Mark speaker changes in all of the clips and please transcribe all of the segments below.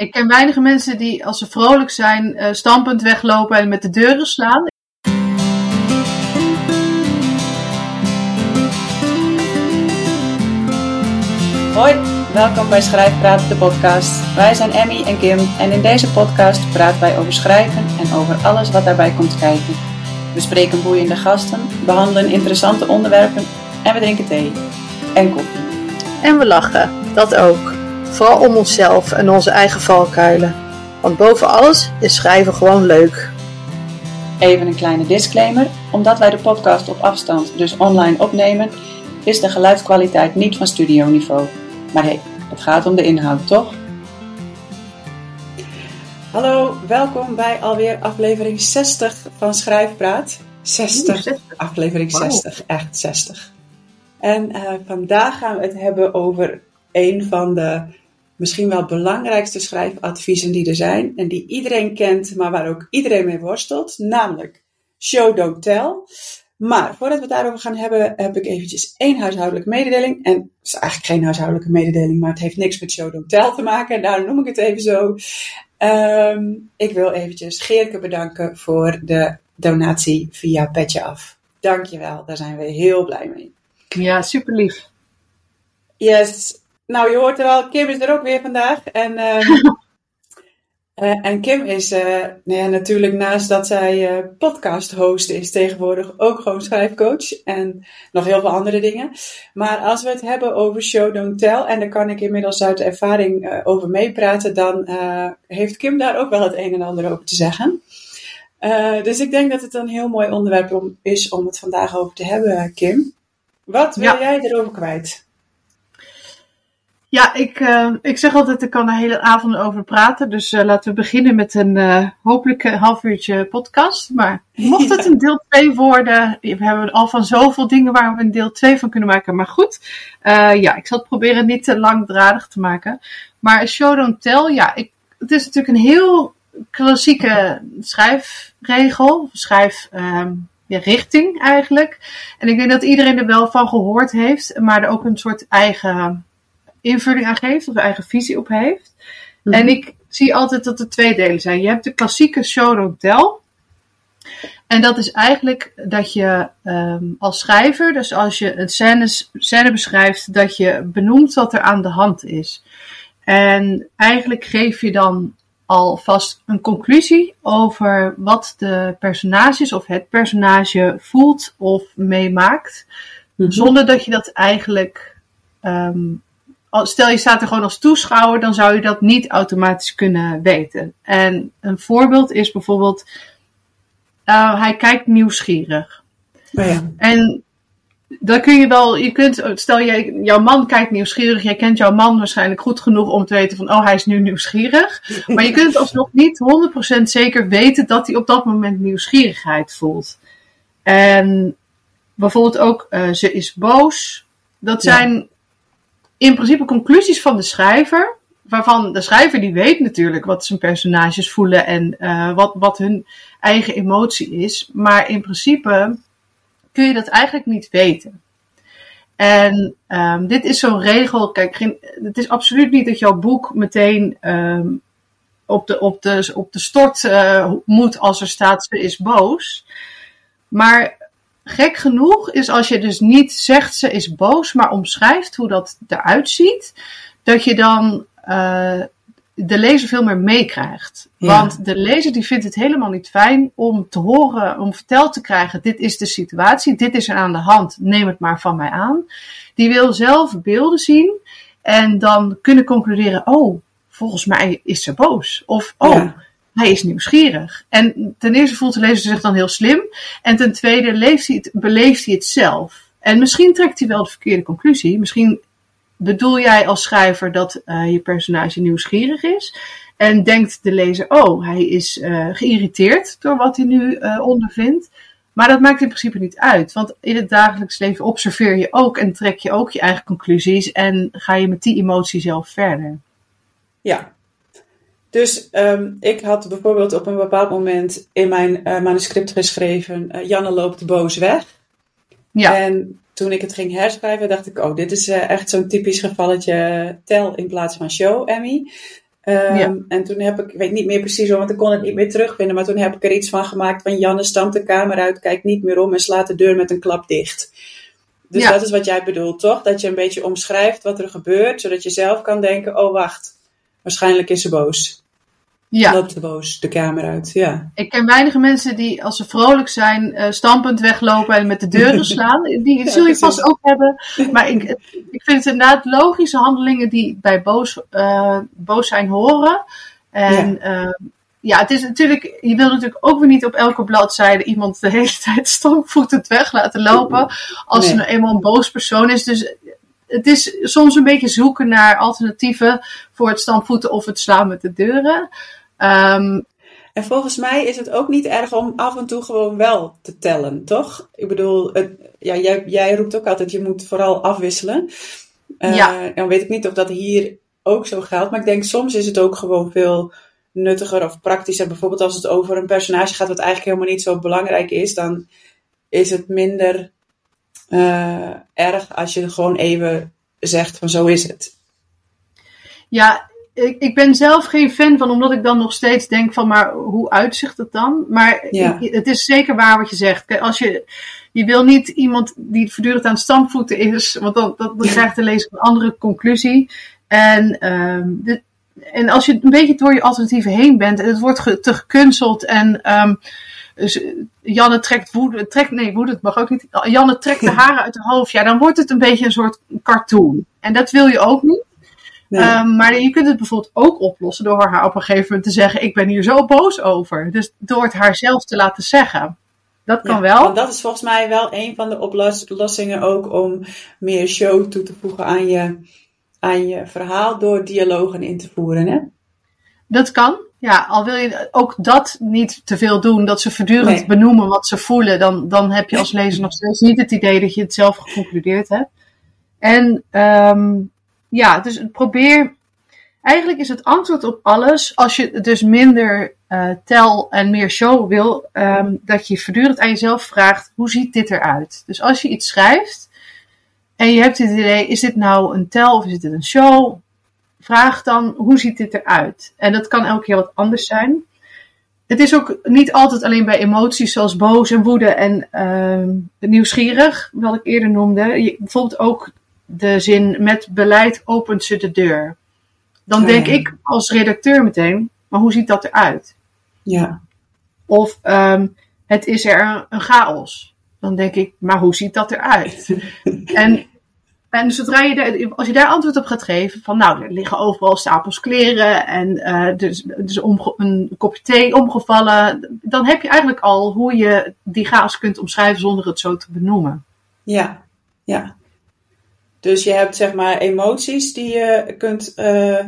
Speaker 1: Ik ken weinige mensen die als ze vrolijk zijn, uh, stampend weglopen en met de deuren slaan.
Speaker 2: Hoi, welkom bij Schrijfpraat, de podcast. Wij zijn Emmy en Kim en in deze podcast praten wij over schrijven en over alles wat daarbij komt kijken. We spreken boeiende gasten, behandelen interessante onderwerpen en we drinken thee en koffie.
Speaker 3: En we lachen, dat ook. Vooral om onszelf en onze eigen valkuilen. Want boven alles is schrijven gewoon leuk.
Speaker 2: Even een kleine disclaimer. Omdat wij de podcast op afstand, dus online opnemen, is de geluidskwaliteit niet van studioniveau. Maar hé, hey, het gaat om de inhoud, toch? Hallo, welkom bij alweer aflevering 60 van Schrijfpraat. 60, aflevering 60, echt 60. En uh, vandaag gaan we het hebben over een van de misschien wel belangrijkste schrijfadviezen die er zijn. En die iedereen kent, maar waar ook iedereen mee worstelt. Namelijk show, don't tell. Maar voordat we het daarover gaan hebben, heb ik eventjes één huishoudelijke mededeling. En het is eigenlijk geen huishoudelijke mededeling, maar het heeft niks met show, don't tell te maken. En daarom noem ik het even zo. Um, ik wil eventjes Geerke bedanken voor de donatie via Petje Af. Dankjewel, daar zijn we heel blij mee.
Speaker 1: Ja, super lief.
Speaker 2: Yes, nou, je hoort er al, Kim is er ook weer vandaag. En, uh, uh, en Kim is uh, nou ja, natuurlijk naast dat zij uh, podcast host is tegenwoordig ook gewoon schrijfcoach. En nog heel veel andere dingen. Maar als we het hebben over show don't tell, en daar kan ik inmiddels uit de ervaring over meepraten, dan heeft Kim daar ook wel het een en ander over te zeggen. dus ik denk dat het een heel mooi onderwerp om, is om het vandaag over te hebben, Kim. Wat wil ja. jij erover kwijt?
Speaker 1: Ja, ik, uh, ik zeg altijd, ik kan de hele avond over praten. Dus uh, laten we beginnen met een uh, hopelijk een half uurtje podcast. Maar mocht het een deel 2 worden, we hebben al van zoveel dingen waar we een deel 2 van kunnen maken. Maar goed, ja, ik zal het proberen niet te langdradig te maken. Maar show don't tell, ja, ik, het is natuurlijk een heel klassieke schrijfregel. Schrijf... Um, ja, richting eigenlijk. En ik denk dat iedereen er wel van gehoord heeft, maar er ook een soort eigen invulling aan geeft, of eigen visie op heeft. Mm -hmm. En ik zie altijd dat er twee delen zijn. Je hebt de klassieke show don't tell. En dat is eigenlijk dat je um, als schrijver, dus als je een scène, scène beschrijft, dat je benoemt wat er aan de hand is. En eigenlijk geef je dan alvast een conclusie over wat de personages of het personage voelt of meemaakt. Mm -hmm. Zonder dat je dat eigenlijk um, stel je staat er gewoon als toeschouwer, dan zou je dat niet automatisch kunnen weten. En een voorbeeld is bijvoorbeeld, uh, hij kijkt nieuwsgierig.
Speaker 2: Oh ja.
Speaker 1: En dan kun je wel, je kunt, stel je, jouw man kijkt nieuwsgierig, jij kent jouw man waarschijnlijk goed genoeg om te weten van, oh hij is nu nieuwsgierig. Maar je kunt alsnog niet 100% zeker weten dat hij op dat moment nieuwsgierigheid voelt. En bijvoorbeeld ook, uh, ze is boos. Dat zijn ja in principe conclusies van de schrijver. Waarvan de schrijver die weet natuurlijk wat zijn personages voelen en uh, wat, wat hun eigen emotie is. Maar in principe kun je dat eigenlijk niet weten. En um, dit is zo'n regel. Kijk, het is absoluut niet dat jouw boek meteen um, op, de, op, de, op de stort uh, moet als er staat ze is boos. Maar gek genoeg is als je dus niet zegt ze is boos, maar omschrijft hoe dat eruit ziet, dat je dan uh, de lezer veel meer meekrijgt. Ja. Want de lezer die vindt het helemaal niet fijn om te horen, om verteld te krijgen, dit is de situatie, dit is er aan de hand, neem het maar van mij aan. Die wil zelf beelden zien en dan kunnen concluderen, oh, volgens mij is ze boos. Of, oh, ja hij is nieuwsgierig. En ten eerste voelt de lezer zich dan heel slim. En ten tweede hij het, beleeft hij het zelf. En misschien trekt hij wel de verkeerde conclusie. Misschien bedoel jij als schrijver dat uh, je personage nieuwsgierig is. En denkt de lezer, oh, hij is uh, geïrriteerd door wat hij nu uh, ondervindt. Maar dat maakt in principe niet uit. Want in het dagelijks leven observeer je ook en trek je ook je eigen conclusies. En ga je met die emotie zelf verder.
Speaker 2: Ja, dus um, ik had bijvoorbeeld op een bepaald moment in mijn uh, manuscript geschreven: uh, Janne loopt boos weg. Ja. En toen ik het ging herschrijven, dacht ik: Oh, dit is uh, echt zo'n typisch gevalletje tel in plaats van show, Emmy. Ehm, en toen heb ik, ik weet niet meer precies zo, want ik kon het niet meer terugvinden. Maar toen heb ik er iets van gemaakt van Janne stamt de kamer uit, kijkt niet meer om en slaat de deur met een klap dicht. Dus dat is wat jij bedoelt, toch? Dat je een beetje omschrijft wat er gebeurt, zodat je zelf kan denken: oh wacht, waarschijnlijk is ze boos. Ja. Loopt de boos de kamer uit, ja.
Speaker 1: Ik ken weinige mensen die, als ze vrolijk zijn, uh, stampend weglopen en met de deuren slaan. Die zul je vast ook hebben. Maar ik, ik vind het inderdaad logische handelingen die bij boos, uh, boos zijn horen. En ja. Uh, ja, het is natuurlijk, je wil natuurlijk ook weer niet op elke bladzijde iemand de hele tijd stampvoetend weg laten lopen. Als nee. er nou eenmaal een boos persoon is. Dus het is soms een beetje zoeken naar alternatieven voor het stampvoeten of het slaan met de deuren. Um,
Speaker 2: en volgens mij is het ook niet erg om af en toe gewoon wel te tellen, toch? Ik bedoel, het, ja, jij, jij roept ook altijd, je moet vooral afwisselen. Uh, ja. Dan weet ik niet of dat hier ook zo geldt, maar ik denk soms is het ook gewoon veel nuttiger of praktischer. Bijvoorbeeld als het over een personage gaat wat eigenlijk helemaal niet zo belangrijk is, dan is het minder uh, erg als je gewoon even zegt van zo is het.
Speaker 1: Ja, ik, ik ben zelf geen fan van, omdat ik dan nog steeds denk van, maar hoe uitzicht het dan? Maar het is zeker waar wat je zegt. Kijk, als je, je wil niet iemand die voortdurend aan stampvoeten is, want dan, dan, dan krijgt de lezer een andere conclusie. En, um, de, en als je een beetje door je alternatieven heen bent en het wordt ge, te gekunsteld en um, dus Janne trekt woede, trekt, nee, woede, het mag ook niet. Janne trekt de haren uit haar hoofd. Ja, dan wordt het een beetje een soort cartoon. En dat wil je ook niet. Um, maar je kunt het bijvoorbeeld ook oplossen door haar op een gegeven moment te zeggen: Ik ben hier zo boos over. Dus door het haar zelf te laten zeggen. Dat kan wel.
Speaker 2: Want dat is volgens mij wel een van de oplossingen ook om meer show toe te voegen aan je, aan je verhaal door dialogen in te voeren. Hè?
Speaker 1: Dat kan. Ja, al wil je ook dat niet te veel doen, dat ze voortdurend nee. benoemen wat ze voelen, dan, dan heb je als lezer nog steeds niet het idee dat je het zelf geconcludeerd hebt. En um, ja, dus probeer. Eigenlijk is het antwoord op alles, als je dus minder uh, tel en meer show wil, um, dat je voortdurend aan jezelf vraagt: hoe ziet dit eruit? Dus als je iets schrijft en je hebt het idee: is dit nou een tel of is dit een show? Vraag dan: hoe ziet dit eruit? En dat kan elke keer wat anders zijn. Het is ook niet altijd alleen bij emoties zoals boos en woede en uh, nieuwsgierig, wat ik eerder noemde. Je, bijvoorbeeld ook de zin met beleid opent ze de deur. Dan denk ik als redacteur meteen, maar hoe ziet dat eruit?
Speaker 2: Ja.
Speaker 1: Of um, het is er een, een, chaos. Dan denk ik, maar hoe ziet dat eruit? en, en zodra je, daar, als je daar antwoord op gaat geven, van nou, er liggen overal stapels kleren en uh, dus, dus omge, een kopje thee omgevallen, dan heb je eigenlijk al hoe je die chaos kunt omschrijven zonder het zo te benoemen.
Speaker 2: Ja, ja. Dus je hebt zeg maar emoties die je kunt uh,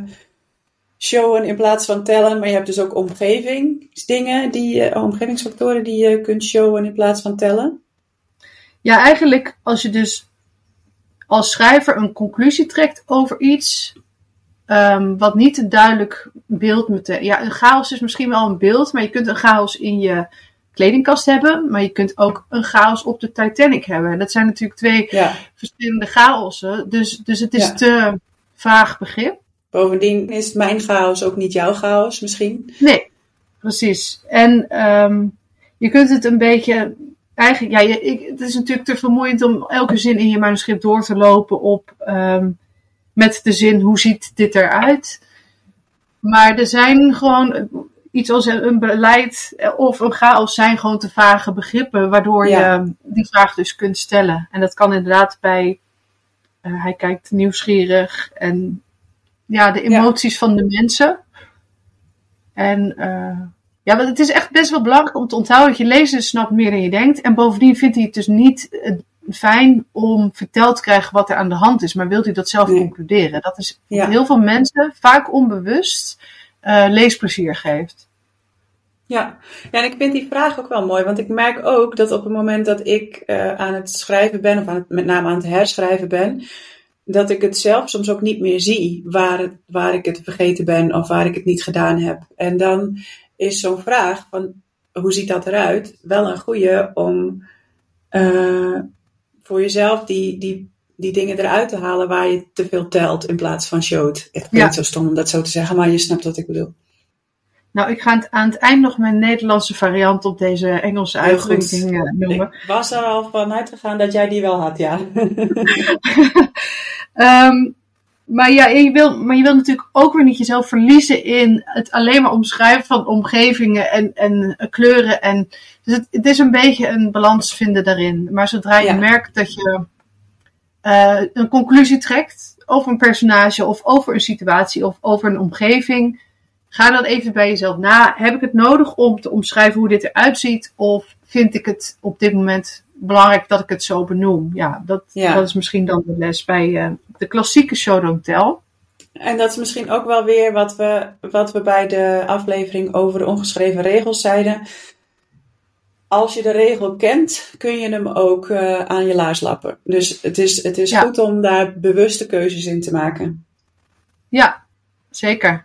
Speaker 2: showen in plaats van tellen. Maar je hebt dus ook omgevingsdingen, die, uh, omgevingsfactoren die je kunt showen in plaats van tellen.
Speaker 1: Ja, eigenlijk als je dus als schrijver een conclusie trekt over iets. Um, wat niet een duidelijk beeld meteen. Ja, een chaos is misschien wel een beeld, maar je kunt een chaos in je kledingkast hebben, maar je kunt ook een chaos op de Titanic hebben. En dat zijn natuurlijk twee ja. verschillende chaossen. Dus, dus het is ja. te vaag begrip.
Speaker 2: Bovendien is mijn chaos ook niet jouw chaos misschien.
Speaker 1: Nee, precies. En um, je kunt het een beetje. Eigenlijk, ja, je, ik, het is natuurlijk te vermoeiend om elke zin in je manuscript door te lopen op um, met de zin hoe ziet dit eruit. Maar er zijn gewoon iets als een beleid of een chaos zijn gewoon te vage begrippen, waardoor ja. je die vraag dus kunt stellen. En dat kan inderdaad bij, uh, hij kijkt nieuwsgierig en ja, de emoties ja. van de mensen. En uh, ja, want het is echt best wel belangrijk om te onthouden dat je lezer snapt meer dan je denkt. En bovendien vindt hij het dus niet fijn om verteld te krijgen wat er aan de hand is, maar wilt hij dat zelf nee. concluderen. Dat is ja. heel veel mensen, vaak onbewust, uh, leesplezier geeft.
Speaker 2: Ja. ja, en ik vind die vraag ook wel mooi, want ik merk ook dat op het moment dat ik uh, aan het schrijven ben, of met name aan het herschrijven ben, dat ik het zelf soms ook niet meer zie waar, waar ik het vergeten ben of waar ik het niet gedaan heb. En dan is zo'n vraag van hoe ziet dat eruit wel een goede om uh, voor jezelf die, die die dingen eruit te halen waar je te veel telt in plaats van showt. Het klinkt
Speaker 1: Ja.
Speaker 2: zo stom om dat zo te zeggen, maar je snapt wat ik bedoel.
Speaker 1: Nou, ik ga het aan het eind nog mijn Nederlandse variant op deze Engelse
Speaker 2: Heel
Speaker 1: uitdrukking eh, noemen.
Speaker 2: Ik was er al van uitgegaan dat jij die wel had, ja.
Speaker 1: Ehm, maar ja, je wil, maar je wil natuurlijk ook weer niet jezelf verliezen in het alleen maar omschrijven van omgevingen en, en eh, kleuren. En, dus het, het is een beetje een balans vinden daarin. Maar zodra je
Speaker 2: Ja.
Speaker 1: merkt dat je eh, een conclusie trekt over een personage of over een situatie of over een omgeving, ga dan even bij jezelf na. Heb ik het nodig om te omschrijven hoe dit eruit ziet? Of vind ik het op dit moment belangrijk dat ik het zo benoem? Ja, dat,
Speaker 2: Ja.
Speaker 1: dat is misschien dan de les bij eh, de klassieke show tell.
Speaker 2: En dat is misschien ook wel weer wat we, wat we bij de aflevering over de ongeschreven regels zeiden. Als je de regel kent, kun je hem ook eh, aan je laars lappen. Dus het is, het is
Speaker 1: Ja.
Speaker 2: goed om daar bewuste keuzes in te maken.
Speaker 1: Ja, zeker.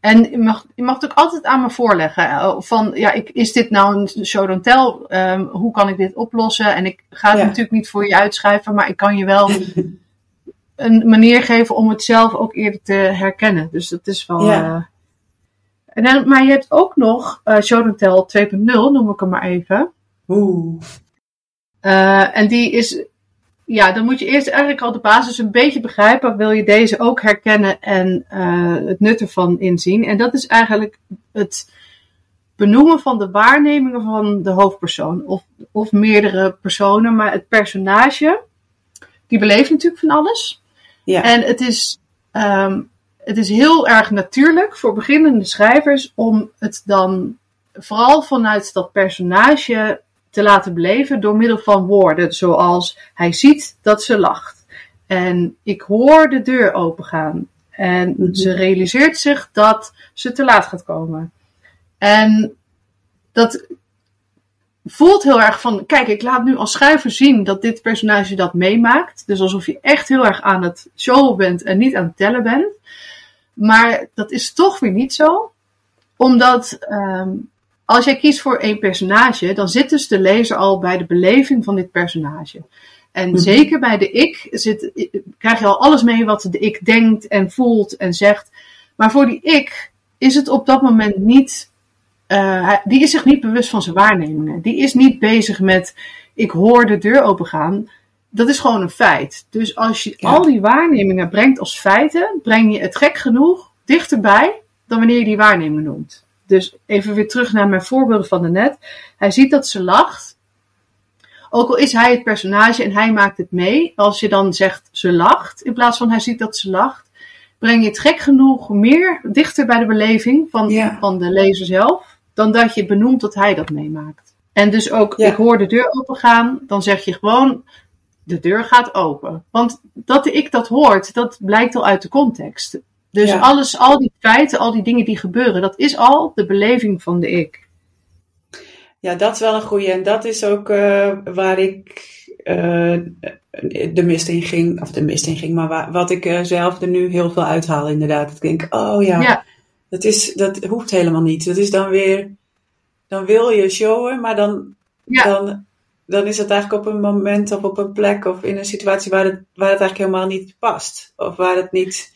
Speaker 1: En je mag, je mag het ook altijd aan me voorleggen. eh, Van, ja, ik, is dit nou een show don't tell? Ehm, hoe kan ik dit oplossen? En ik ga het
Speaker 2: Ja.
Speaker 1: natuurlijk niet voor je uitschrijven, maar ik kan je wel een manier geven om het zelf ook eerder te herkennen. Dus dat is wel...
Speaker 2: Ja.
Speaker 1: eh, en dan, maar je hebt ook nog eh don't tell 2.0, noem ik hem maar even.
Speaker 2: Oeh.
Speaker 1: Eh, en die is, ja, dan moet je eerst eigenlijk al de basis een beetje begrijpen. Wil je deze ook herkennen en eh, het nut ervan inzien? En dat is eigenlijk het benoemen van de waarnemingen van de hoofdpersoon. Of, of meerdere personen, maar het personage, die beleeft natuurlijk van alles.
Speaker 2: Ja.
Speaker 1: En het is, ehm, het is heel erg natuurlijk voor beginnende schrijvers om het dan vooral vanuit dat personage te laten beleven door middel van woorden, zoals hij ziet dat ze lacht. En ik hoor de deur opengaan. En
Speaker 2: Mhm.
Speaker 1: ze realiseert zich dat ze te laat gaat komen. En dat voelt heel erg van, kijk, ik laat nu als schrijver zien dat dit personage dat meemaakt. Dus alsof je echt heel erg aan het showen bent en niet aan het tellen bent. Maar dat is toch weer niet zo. Omdat ehm, als jij kiest voor één personage, dan zit dus de lezer al bij de beleving van dit personage. En
Speaker 2: Mhm.
Speaker 1: zeker bij de ik zit, krijg je al alles mee wat de ik denkt en voelt en zegt. Maar voor die ik is het op dat moment niet. eh, die is zich niet bewust van zijn waarnemingen. Die is niet bezig met ik hoor de deur opengaan. Dat is gewoon een feit. Dus als je
Speaker 2: Ja.
Speaker 1: al die waarnemingen brengt als feiten, breng je het gek genoeg dichterbij dan wanneer je die waarneming noemt. Dus even weer terug naar mijn voorbeelden van net. Hij ziet dat ze lacht. Ook al is hij het personage en hij maakt het mee. Als je dan zegt ze lacht, in plaats van hij ziet dat ze lacht, breng je het gek genoeg meer dichter bij de beleving van,
Speaker 2: Ja.
Speaker 1: van de lezer zelf. Dan dat je benoemt dat hij dat meemaakt. En dus ook,
Speaker 2: Ja.
Speaker 1: ik hoor de deur opengaan. Dan zeg je gewoon, de deur gaat open. Want dat ik dat hoort, dat blijkt al uit de context. Dus
Speaker 2: Ja.
Speaker 1: alles, al die feiten, al die dingen die gebeuren, dat is al de beleving van de ik.
Speaker 2: Ja, dat is wel een goeie. En dat is ook eh, waar ik eh, de mist in ging. Of de mist in ging, maar waar, wat ik eh, zelf er nu heel veel uithaal inderdaad. Ik denk, oh ja,
Speaker 1: Ja.
Speaker 2: Dat, is, dat hoeft helemaal niet. Dat is dan weer, dan wil je showen, maar dan,
Speaker 1: Ja.
Speaker 2: dan, dan is het eigenlijk op een moment of op een plek of in een situatie waar het, waar het eigenlijk helemaal niet past. Of waar het niet,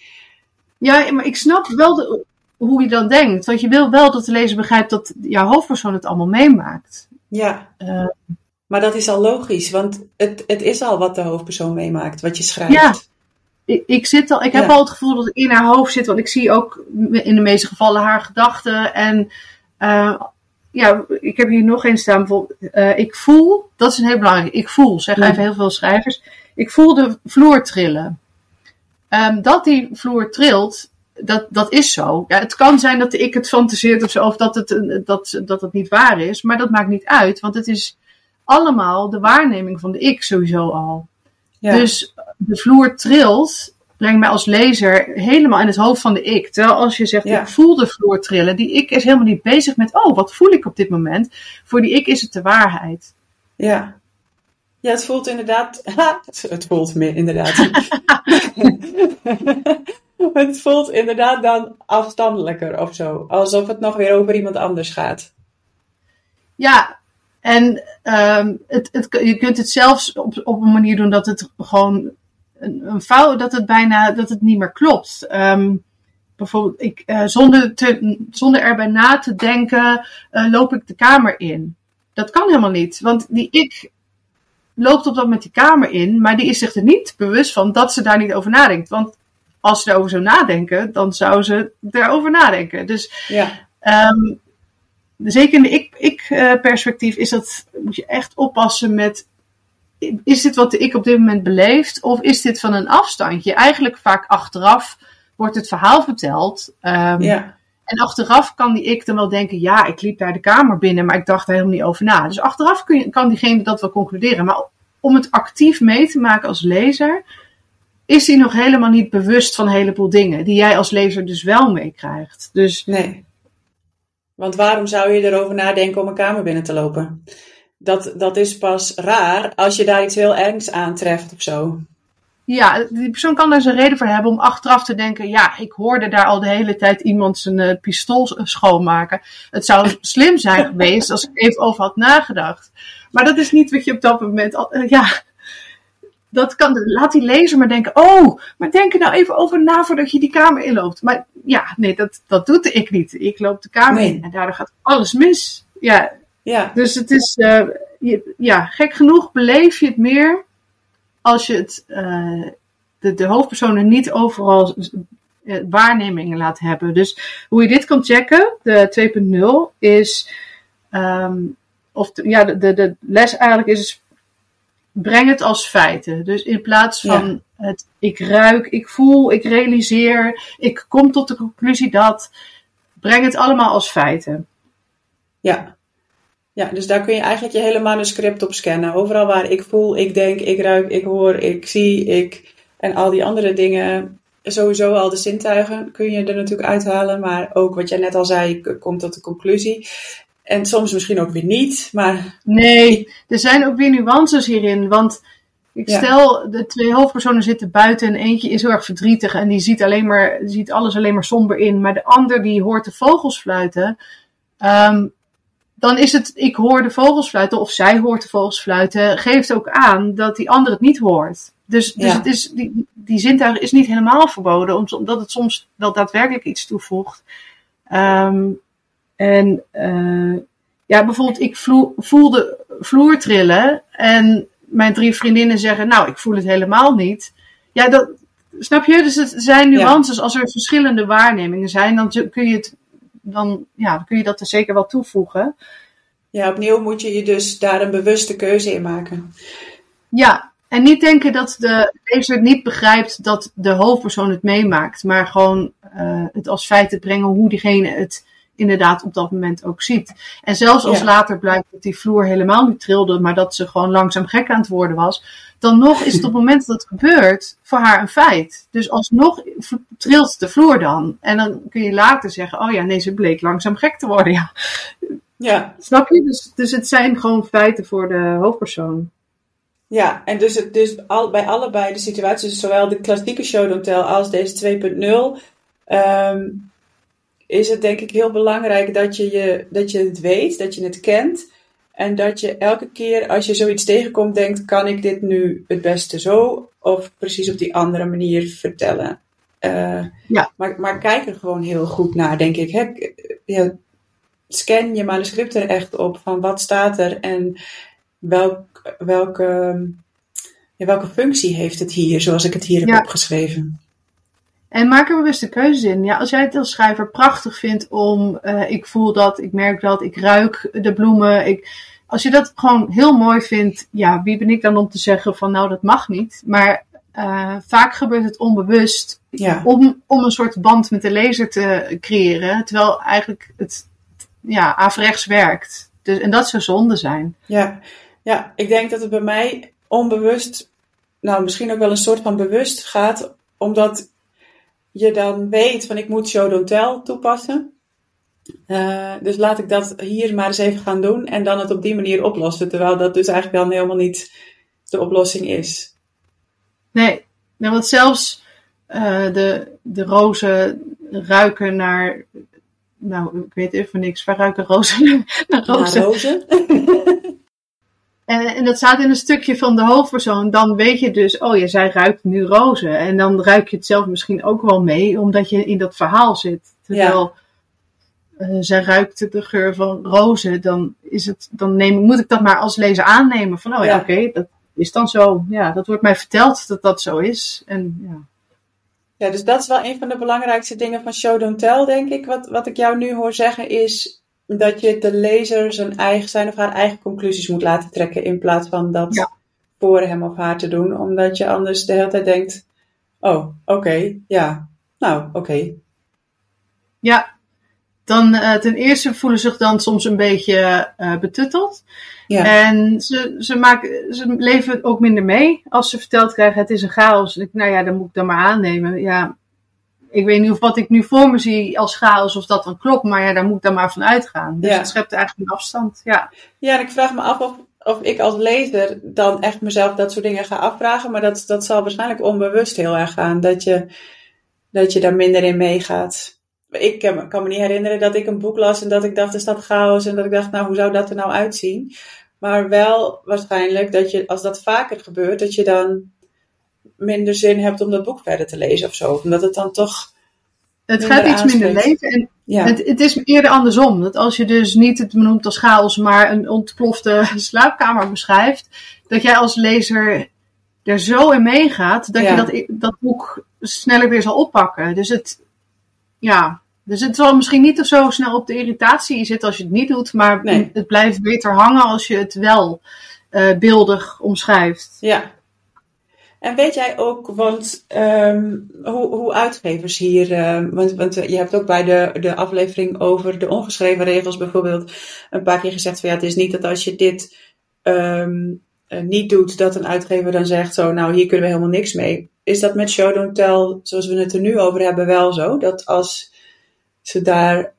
Speaker 1: Ja, maar ik snap wel de- hoe je dan denkt. Want je wil wel dat de lezer begrijpt dat jouw hoofdpersoon het allemaal meemaakt.
Speaker 2: ja.
Speaker 1: Eh,
Speaker 2: Maar dat is al logisch, want het, het is al wat de hoofdpersoon meemaakt, wat je schrijft.
Speaker 1: Ja. ik, ik, zit al, ik heb al het gevoel dat ik in haar hoofd zit. Want ik zie ook in de meeste gevallen haar gedachten. En eh, ja, ik heb hier nog een staan. Bijvoorbeeld, eh, ik voel, dat is een heel belangrijk. Ik voel, zeggen even heel veel schrijvers. Ik voel de vloer trillen. Ehm, dat die vloer trilt, dat, dat is zo. Ja, het kan zijn dat ik het fantaseert of zo, of dat het, eh, dat, dat het niet waar is. Maar dat maakt niet uit, want het is allemaal de waarneming van de ik sowieso al.
Speaker 2: Ja.
Speaker 1: Dus de vloer trilt, brengt mij als lezer helemaal in het hoofd van de ik. Terwijl als je zegt,
Speaker 2: Ja.
Speaker 1: ik voel de vloer trillen, die ik is helemaal niet bezig met, oh, wat voel ik op dit moment? Voor die ik is het de waarheid.
Speaker 2: Ja. Ja, het voelt inderdaad. het voelt meer inderdaad. het voelt inderdaad dan afstandelijker of zo. Alsof het nog weer over iemand anders gaat.
Speaker 1: Ja, en ehm, het, het, je kunt het zelfs op, op een manier doen dat het gewoon een, een fout, dat het bijna dat het niet meer klopt. Ehm, bijvoorbeeld, ik, uh, zonder, te, zonder erbij na te denken, uh, loop ik de kamer in. Dat kan helemaal niet, want die ik loopt op dat met die kamer in, maar die is zich er niet bewust van dat ze daar niet over nadenkt. Want als ze erover zou nadenken, dan zou ze erover nadenken. Dus ja. Um, zeker in de ik-perspectief ik, is dat, moet je echt oppassen met is dit wat de ik op dit moment beleeft? Of is dit van een afstandje? Eigenlijk vaak achteraf wordt het verhaal verteld. Um, ja. En achteraf kan die ik dan wel denken, ja, ik liep daar de kamer binnen, maar ik dacht er helemaal niet over na. Dus achteraf kun je, kan diegene dat wel concluderen. Maar om het actief mee te maken als lezer, is hij nog helemaal niet bewust van een heleboel dingen, die jij als lezer dus wel meekrijgt. Dus,
Speaker 2: nee. Want waarom zou je erover nadenken om een kamer binnen te lopen? Dat, dat is pas raar als je daar iets heel ergs aantreft of zo.
Speaker 1: Ja, die persoon kan daar zijn reden voor hebben om achteraf te denken: ja, ik hoorde daar al de hele tijd iemand zijn uh, pistool schoonmaken. Het zou slim zijn geweest als ik even over had nagedacht. Maar dat is niet wat je op dat moment. Al, uh, ja, dat kan, laat die lezer maar denken: oh, maar denk er nou even over na voordat je die kamer inloopt. Maar ja, nee, dat, dat doet ik niet. Ik loop de kamer in en daardoor gaat alles mis. Ja, ja. dus het is, uh, je, ja, gek genoeg beleef je het meer als je het, uh, de, de hoofdpersonen niet overal uh, waarnemingen laat hebben. Dus hoe je dit kan checken, de 2.0, is, um, of de, ja, de, de, de, les eigenlijk is, breng het als feiten. Dus in plaats van ja. het ik ruik, ik voel, ik realiseer, ik kom tot de conclusie dat, breng het allemaal als feiten.
Speaker 2: Ja. Ja, dus daar kun je eigenlijk je hele manuscript op scannen. Overal waar ik voel, ik denk, ik ruik, ik hoor, ik zie, ik en al die andere dingen. Sowieso al de zintuigen kun je er natuurlijk uithalen. Maar ook wat jij net al zei, komt tot de conclusie. En soms misschien ook weer niet. Maar...
Speaker 1: Nee, er zijn ook weer nuances hierin. Want ik ja. stel, de twee hoofdpersonen zitten buiten en eentje is heel erg verdrietig. En die ziet, alleen maar, ziet alles alleen maar somber in. Maar de ander die hoort de vogels fluiten. Um, dan is het, ik hoor de vogels fluiten of zij hoort de vogels fluiten, geeft ook aan dat die ander het niet hoort. Dus, dus ja. het is, die, die zintuig is niet helemaal verboden, omdat het soms wel daadwerkelijk iets toevoegt. Um, en uh, ja, bijvoorbeeld, ik vloer, voel de vloer trillen en mijn drie vriendinnen zeggen, nou, ik voel het helemaal niet. Ja, dat, snap je? Dus het zijn nuances. Ja. Als er verschillende waarnemingen zijn, dan kun je het dan, ja, dan kun je dat er zeker wel toevoegen.
Speaker 2: Ja, opnieuw moet je je dus daar een bewuste keuze in maken.
Speaker 1: Ja, en niet denken dat de lezer niet begrijpt dat de hoofdpersoon het meemaakt, maar gewoon uh, het als feit te brengen hoe diegene het inderdaad op dat moment ook ziet. En zelfs als ja. later blijkt dat die vloer helemaal niet trilde, maar dat ze gewoon langzaam gek aan het worden was, dan nog is het op het moment dat het gebeurt voor haar een feit. Dus alsnog trilt de vloer dan. En dan kun je later zeggen, oh ja, nee, ze bleek langzaam gek te worden. Ja, ja. snap je? Dus, dus het zijn gewoon feiten voor de hoofdpersoon.
Speaker 2: Ja, en dus, het, dus al, bij allebei de situaties, zowel de klassieke show don't tell als deze 2.0, um, is het denk ik heel belangrijk dat je, je, dat je het weet, dat je het kent. En dat je elke keer als je zoiets tegenkomt denkt, kan ik dit nu het beste zo of precies op die andere manier vertellen? Uh, ja. maar, maar kijk er gewoon heel goed naar, denk ik. Hè? Ja, scan je manuscript er echt op van wat staat er en welk, welke, ja, welke functie heeft het hier, zoals ik het hier heb opgeschreven.
Speaker 1: En maak er bewust de keuzes in. Ja, als jij het als schrijver prachtig vindt om, uh, ik voel dat, ik merk dat, ik ruik de bloemen. Ik, als je dat gewoon heel mooi vindt, ja, wie ben ik dan om te zeggen van nou dat mag niet. Maar uh, vaak gebeurt het onbewust ja. om, om een soort band met de lezer te creëren. Terwijl eigenlijk het ja, averechts werkt. Dus, en dat zou zonde zijn.
Speaker 2: Ja. ja, ik denk dat het bij mij onbewust, nou misschien ook wel een soort van bewust gaat. Omdat je dan weet van ik moet show don't tell toepassen. Uh, dus laat ik dat hier maar eens even gaan doen en dan het op die manier oplossen. Terwijl dat dus eigenlijk dan helemaal niet de oplossing is.
Speaker 1: Nee, nou, want zelfs uh, de, de rozen ruiken naar. Nou, ik weet even niks. Waar ruiken rozen naar rozen?
Speaker 2: Naar rozen.
Speaker 1: En, en dat staat in een stukje van de hoofdpersoon. Dan weet je dus, oh ja, zij ruikt nu rozen. En dan ruik je het zelf misschien ook wel mee, omdat je in dat verhaal zit. Terwijl uh, zij ruikt de geur van rozen, dan, is het, dan neem, moet ik dat maar als lezer aannemen. Van, oh ja, ja. oké, dat is dan zo. Ja, dat wordt mij verteld dat dat zo is. En, ja.
Speaker 2: ja, dus dat is wel een van de belangrijkste dingen van Show Don't Tell, denk ik. Wat, wat ik jou nu hoor zeggen is dat je de lezer zijn, eigen, zijn of haar eigen conclusies moet laten trekken. In plaats van dat voor hem of haar te doen. Omdat je anders de hele tijd denkt: oh, oké, ja, nou, oké.
Speaker 1: Ja, dan uh, ten eerste voelen ze zich dan soms een beetje uh, betutteld. Ja. En ze, ze, maken, ze leven ook minder mee als ze verteld krijgen: het is een chaos. Nou ja, dan moet ik dan maar aannemen. Ja, ik weet niet of wat ik nu voor me zie als chaos, of dat dan klopt, maar ja, daar moet ik dan maar van uitgaan. Dus het schept eigenlijk een afstand. Ja,
Speaker 2: ja en ik vraag me af of, of ik als lezer dan echt mezelf dat soort dingen ga afvragen, maar dat, dat zal waarschijnlijk onbewust heel erg gaan, dat je, dat je daar minder in meegaat. Ik kan me niet herinneren dat ik een boek las en dat ik dacht, is dat chaos? En dat ik dacht, nou, hoe zou dat er nou uitzien? Maar wel waarschijnlijk dat je, als dat vaker gebeurt, dat je dan minder zin hebt om dat boek verder te lezen of zo. Omdat het dan toch.
Speaker 1: Het gaat iets minder leven. En ja. het, het, is eerder andersom. Dat als je dus niet het benoemt als chaos, maar een ontplofte slaapkamer beschrijft, dat jij als lezer er zo in meegaat dat je dat, dat boek sneller weer zal oppakken. Dus het, ja, dus het zal misschien niet zo snel op de irritatie zitten als je het niet doet, maar het blijft beter hangen als je het wel uh, beeldig omschrijft.
Speaker 2: Ja, en weet jij ook, want um, hoe, hoe uitgevers hier, uh, want, want je hebt ook bij de, de aflevering over de ongeschreven regels bijvoorbeeld een paar keer gezegd van ja, het is niet dat als je dit um, niet doet, dat een uitgever dan zegt zo, nou hier kunnen we helemaal niks mee. Is dat met Show Don't Tell, zoals we het er nu over hebben, wel zo? Dat als ze daar,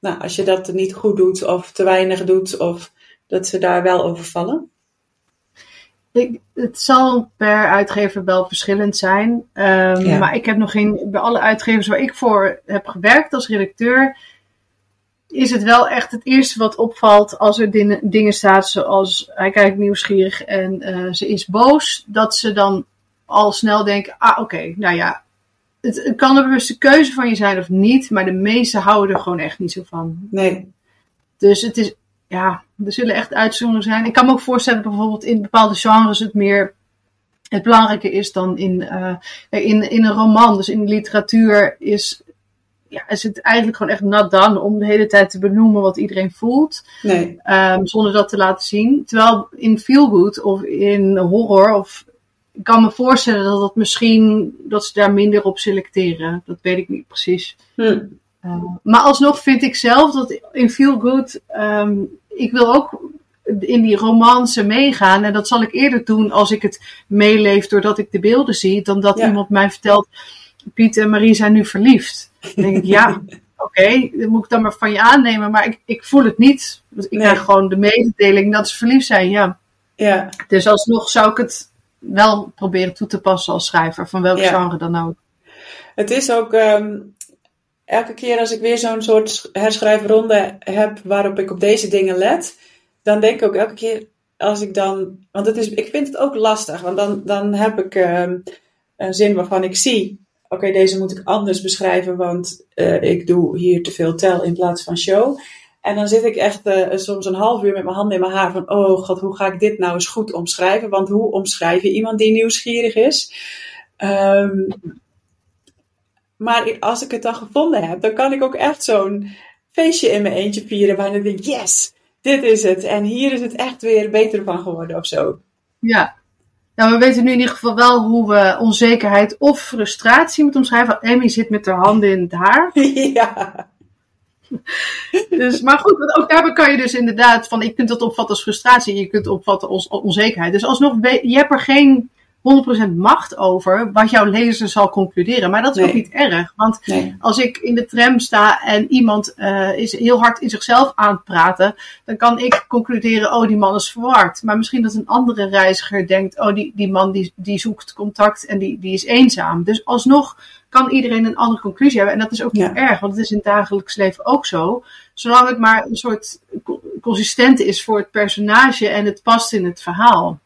Speaker 2: nou, als je dat niet goed doet of te weinig doet, of dat ze daar wel over vallen?
Speaker 1: Ik, het zal per uitgever wel verschillend zijn. Um, Maar ik heb nog geen. Bij alle uitgevers waar ik voor heb gewerkt als redacteur. Is het wel echt het eerste wat opvalt als er dingen, dingen staan zoals hij kijkt nieuwsgierig en uh, ze is boos. Dat ze dan al snel denken: ah, oké, nou ja. Het, het kan een bewuste keuze van je zijn of niet, maar de meesten houden er gewoon echt niet zo van.
Speaker 2: Nee.
Speaker 1: Dus het is ja, er zullen echt uitzonderingen zijn. Ik kan me ook voorstellen dat bijvoorbeeld in bepaalde genres het meer het belangrijke is dan in, uh, in, in een roman. Dus in literatuur is, ja, is het eigenlijk gewoon echt nat dan om de hele tijd te benoemen wat iedereen voelt.
Speaker 2: Nee.
Speaker 1: Um, zonder dat te laten zien. Terwijl in feelgood of in horror of ik kan me voorstellen dat dat misschien dat ze daar minder op selecteren. Dat weet ik niet precies.
Speaker 2: Hm.
Speaker 1: Uh, maar alsnog vind ik zelf dat in Feel Good um, ik wil ook in die romance meegaan. En dat zal ik eerder doen als ik het meeleef doordat ik de beelden zie, dan dat iemand mij vertelt: Piet en Marie zijn nu verliefd. Dan denk ik, ja, oké, okay, dat moet ik dan maar van je aannemen. Maar ik, ik voel het niet. Dus ik krijg gewoon de mededeling dat ze verliefd zijn, ja.
Speaker 2: ja.
Speaker 1: Dus alsnog zou ik het wel proberen toe te passen als schrijver, van welk genre dan ook.
Speaker 2: Het is ook. Um elke keer als ik weer zo'n soort herschrijfronde heb waarop ik op deze dingen let, dan denk ik ook elke keer als ik dan. Want het is, ik vind het ook lastig, want dan, dan heb ik uh, een zin waarvan ik zie. Oké, deze moet ik anders beschrijven, want uh, ik doe hier te veel tel in plaats van show. En dan zit ik echt uh, soms een half uur met mijn handen in mijn haar van, oh god, hoe ga ik dit nou eens goed omschrijven? Want hoe omschrijf je iemand die nieuwsgierig is? Um, maar als ik het dan gevonden heb, dan kan ik ook echt zo'n feestje in mijn eentje vieren. Waar ik denk, yes, dit is het. En hier is het echt weer beter van geworden of zo.
Speaker 1: Ja. Nou, we weten nu in ieder geval wel hoe we onzekerheid of frustratie moeten omschrijven. Emmy zit met haar handen in het haar.
Speaker 2: Ja.
Speaker 1: Dus, maar goed, ook daarbij kan je dus inderdaad van, je kunt dat opvatten als frustratie, je kunt het opvatten als onzekerheid. Dus alsnog, je hebt er geen 100% macht over wat jouw lezer zal concluderen. Maar dat is ook niet erg. Want als ik in de tram sta en iemand uh, is heel hard in zichzelf aan het praten, dan kan ik concluderen, oh die man is verward. Maar misschien dat een andere reiziger denkt, oh die, die man die, die zoekt contact en die, die is eenzaam. Dus alsnog kan iedereen een andere conclusie hebben. En dat is ook niet erg, want het is in het dagelijks leven ook zo. Zolang het maar een soort consistent is voor het personage en het past in het verhaal.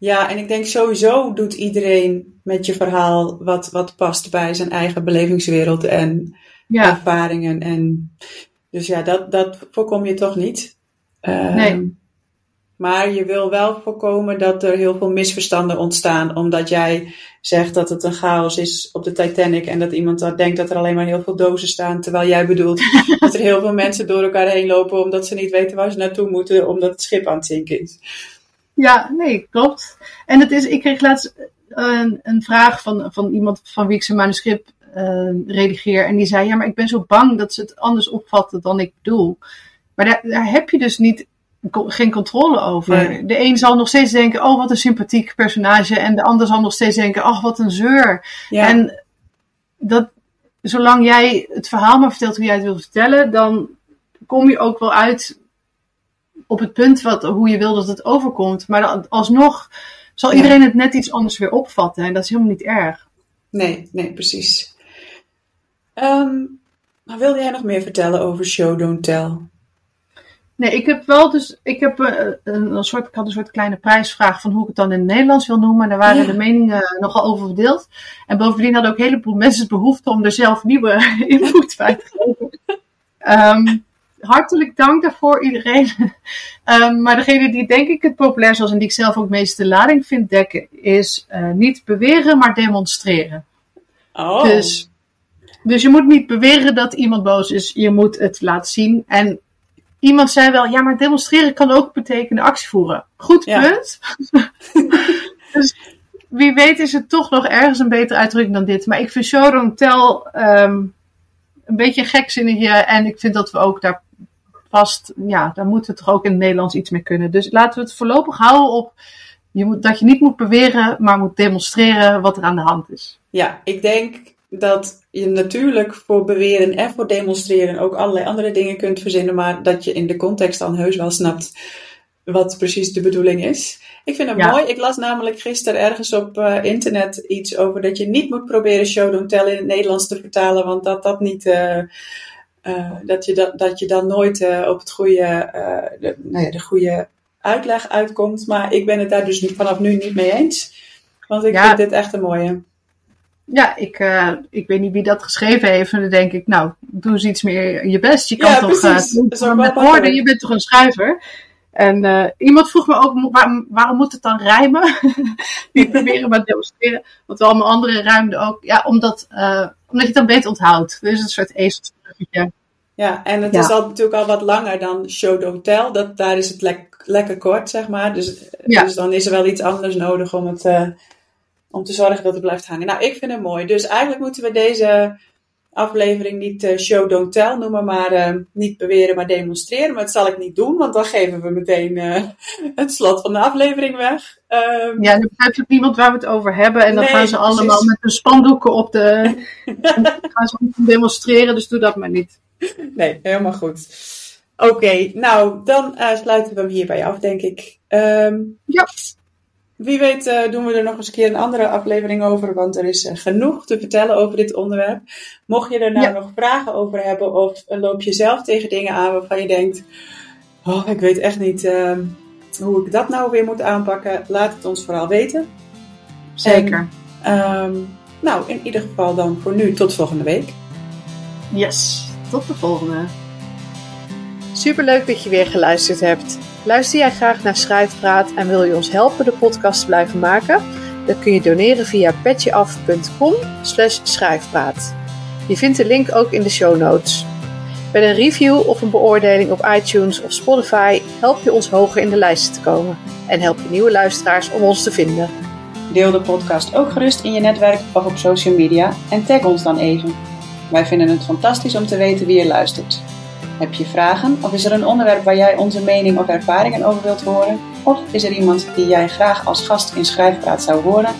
Speaker 2: Ja, en ik denk sowieso doet iedereen met je verhaal wat, wat past bij zijn eigen belevingswereld en
Speaker 1: Ja,
Speaker 2: ervaringen. En, dus ja, dat, dat voorkom je toch niet. Ehm,
Speaker 1: Nee.
Speaker 2: Maar je wil wel voorkomen dat er heel veel misverstanden ontstaan, omdat jij zegt dat het een chaos is op de Titanic en dat iemand dan denkt dat er alleen maar heel veel dozen staan, terwijl jij bedoelt dat er heel veel mensen door elkaar heen lopen omdat ze niet weten waar ze naartoe moeten, omdat het schip aan het zinken is.
Speaker 1: Ja, nee, klopt. En het is, ik kreeg laatst eh, een, een vraag van, van iemand van wie ik zijn manuscript eh, redigeer. En die zei, ja, maar ik ben zo bang dat ze het anders opvatten dan ik bedoel. Maar daar, daar heb je dus niet, geen controle over.
Speaker 2: Nee.
Speaker 1: De een zal nog steeds denken, oh, wat een sympathiek personage. En de ander zal nog steeds denken, oh, wat een zeur.
Speaker 2: Ja,
Speaker 1: En dat, zolang jij het verhaal maar vertelt hoe jij het wil vertellen, dan kom je ook wel uit op het punt wat, hoe je wil dat het overkomt. Maar dan, alsnog zal iedereen het net iets anders weer opvatten. En dat is helemaal niet erg.
Speaker 2: nee, nee, precies. Ehm, maar wilde jij nog meer vertellen over Show Don't Tell?
Speaker 1: Nee, ik heb wel dus, ik heb eh, een, een soort, ik had een soort kleine prijsvraag van hoe ik het dan in het Nederlands wil noemen. Daar waren
Speaker 2: Ja.
Speaker 1: de meningen nogal over verdeeld. En bovendien hadden ook een heleboel mensen behoefte om er zelf nieuwe input bij te geven. Ehm, hartelijk dank daarvoor iedereen. Ehm, maar degene die denk ik het populairst was en die ik zelf ook meest de lading vind dekken, is eh, niet beweren, maar demonstreren.
Speaker 2: Oh,
Speaker 1: Dus, dus je moet niet beweren dat iemand boos is. Je moet het laten zien. En iemand zei wel, ja, maar demonstreren kan ook betekenen actie voeren. Goed
Speaker 2: Ja.
Speaker 1: punt. dus wie weet is het toch nog ergens een betere uitdrukking dan dit. Maar ik vind show don't tell ehm, een beetje een gekzinnigje. En ik vind dat we ook daar vast, ja, daar moeten we toch ook in het Nederlands iets mee kunnen. Dus laten we het voorlopig houden op je moet, dat je niet moet beweren, maar moet demonstreren wat er aan de hand is.
Speaker 2: Ja, ik denk dat je natuurlijk voor beweren en voor demonstreren ook allerlei andere dingen kunt verzinnen, maar dat je in de context dan heus wel snapt wat precies de bedoeling is. Ik vind het
Speaker 1: Ja.
Speaker 2: mooi. Ik las namelijk gisteren ergens op eh, internet iets over dat je niet moet proberen show don't tell in het Nederlands te vertalen, want dat dat niet. eh, eh, dat, je dat, dat je dan nooit op het goede, de, nou ja, de goede uitleg uitkomt. Maar ik ben het daar dus vanaf nu niet mee eens. Want ik
Speaker 1: Ja.
Speaker 2: vind dit echt een mooie.
Speaker 1: Ja, ik, ik weet niet wie dat geschreven heeft. En dan denk ik, nou, doe eens iets meer je best. Je kan
Speaker 2: Ja,
Speaker 1: toch
Speaker 2: wel
Speaker 1: met woorden, je bent toch een schrijver. En eh, iemand vroeg me ook, waar- waarom moet het dan rijmen? niet proberen, maar demonstreren. Want allemaal anderen ruimden ook. Ja, omdat, eh, omdat je het dan beter onthoudt. Dus een soort ezelsbruggetje.
Speaker 2: Ja, en het
Speaker 1: Ja.
Speaker 2: is al, natuurlijk al wat langer dan Show Don't Tell. Dat, daar is het lek- lekker kort, zeg maar. Dus,
Speaker 1: Ja.
Speaker 2: dus dan is er wel iets anders nodig om, het, eh, om te zorgen dat het blijft hangen. Nou, ik vind het mooi. Dus eigenlijk moeten we deze aflevering niet eh, Show Don't Tell noemen, maar eh, niet beweren, maar demonstreren. Maar dat zal ik niet doen, want dan geven we meteen eh, het slot van de aflevering weg. Ehm,
Speaker 1: Ja, dan begrijpt ook niemand waar we het over hebben. En dan
Speaker 2: Nee,
Speaker 1: gaan ze allemaal
Speaker 2: precies.
Speaker 1: met hun spandoeken op de... gaan ze demonstreren, dus doe dat maar niet.
Speaker 2: Nee, helemaal goed. Oké, nou, dan sluiten we hem hierbij af, denk ik. Ehm,
Speaker 1: Ja.
Speaker 2: Wie weet eh, doen we er nog eens een keer een andere aflevering over, want er is eh, genoeg te vertellen over dit onderwerp. Mocht je er nou
Speaker 1: Ja.
Speaker 2: nog vragen over hebben of eh, loop je zelf tegen dingen aan waarvan je denkt, oh, ik weet echt niet ehm, hoe ik dat nou weer moet aanpakken, laat het ons vooral weten.
Speaker 1: Zeker.
Speaker 2: Ehm, nou, in ieder geval dan voor nu tot volgende week.
Speaker 1: Yes. Tot de volgende.
Speaker 3: Superleuk dat je weer geluisterd hebt. Luister jij graag naar Schrijfpraat en wil je ons helpen de podcast te blijven maken? Dan kun je doneren via petjeaf.com schrijfpraat. Je vindt de link ook in de show notes. Met een review of een beoordeling op iTunes of Spotify help je ons hoger in de lijsten te komen en help je nieuwe luisteraars om ons te vinden.
Speaker 2: Deel de podcast ook gerust in je netwerk of op social media en tag ons dan even. Wij vinden het fantastisch om te weten wie er luistert. Heb je vragen of is er een onderwerp waar jij onze mening of ervaringen over wilt horen? Of is er iemand die jij graag als gast in Schrijfpraat zou horen?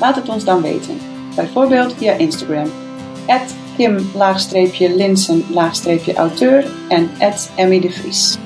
Speaker 2: Laat het ons dan weten. Bijvoorbeeld via Instagram. Kim-Linsen-auteur en Emmy de Vries.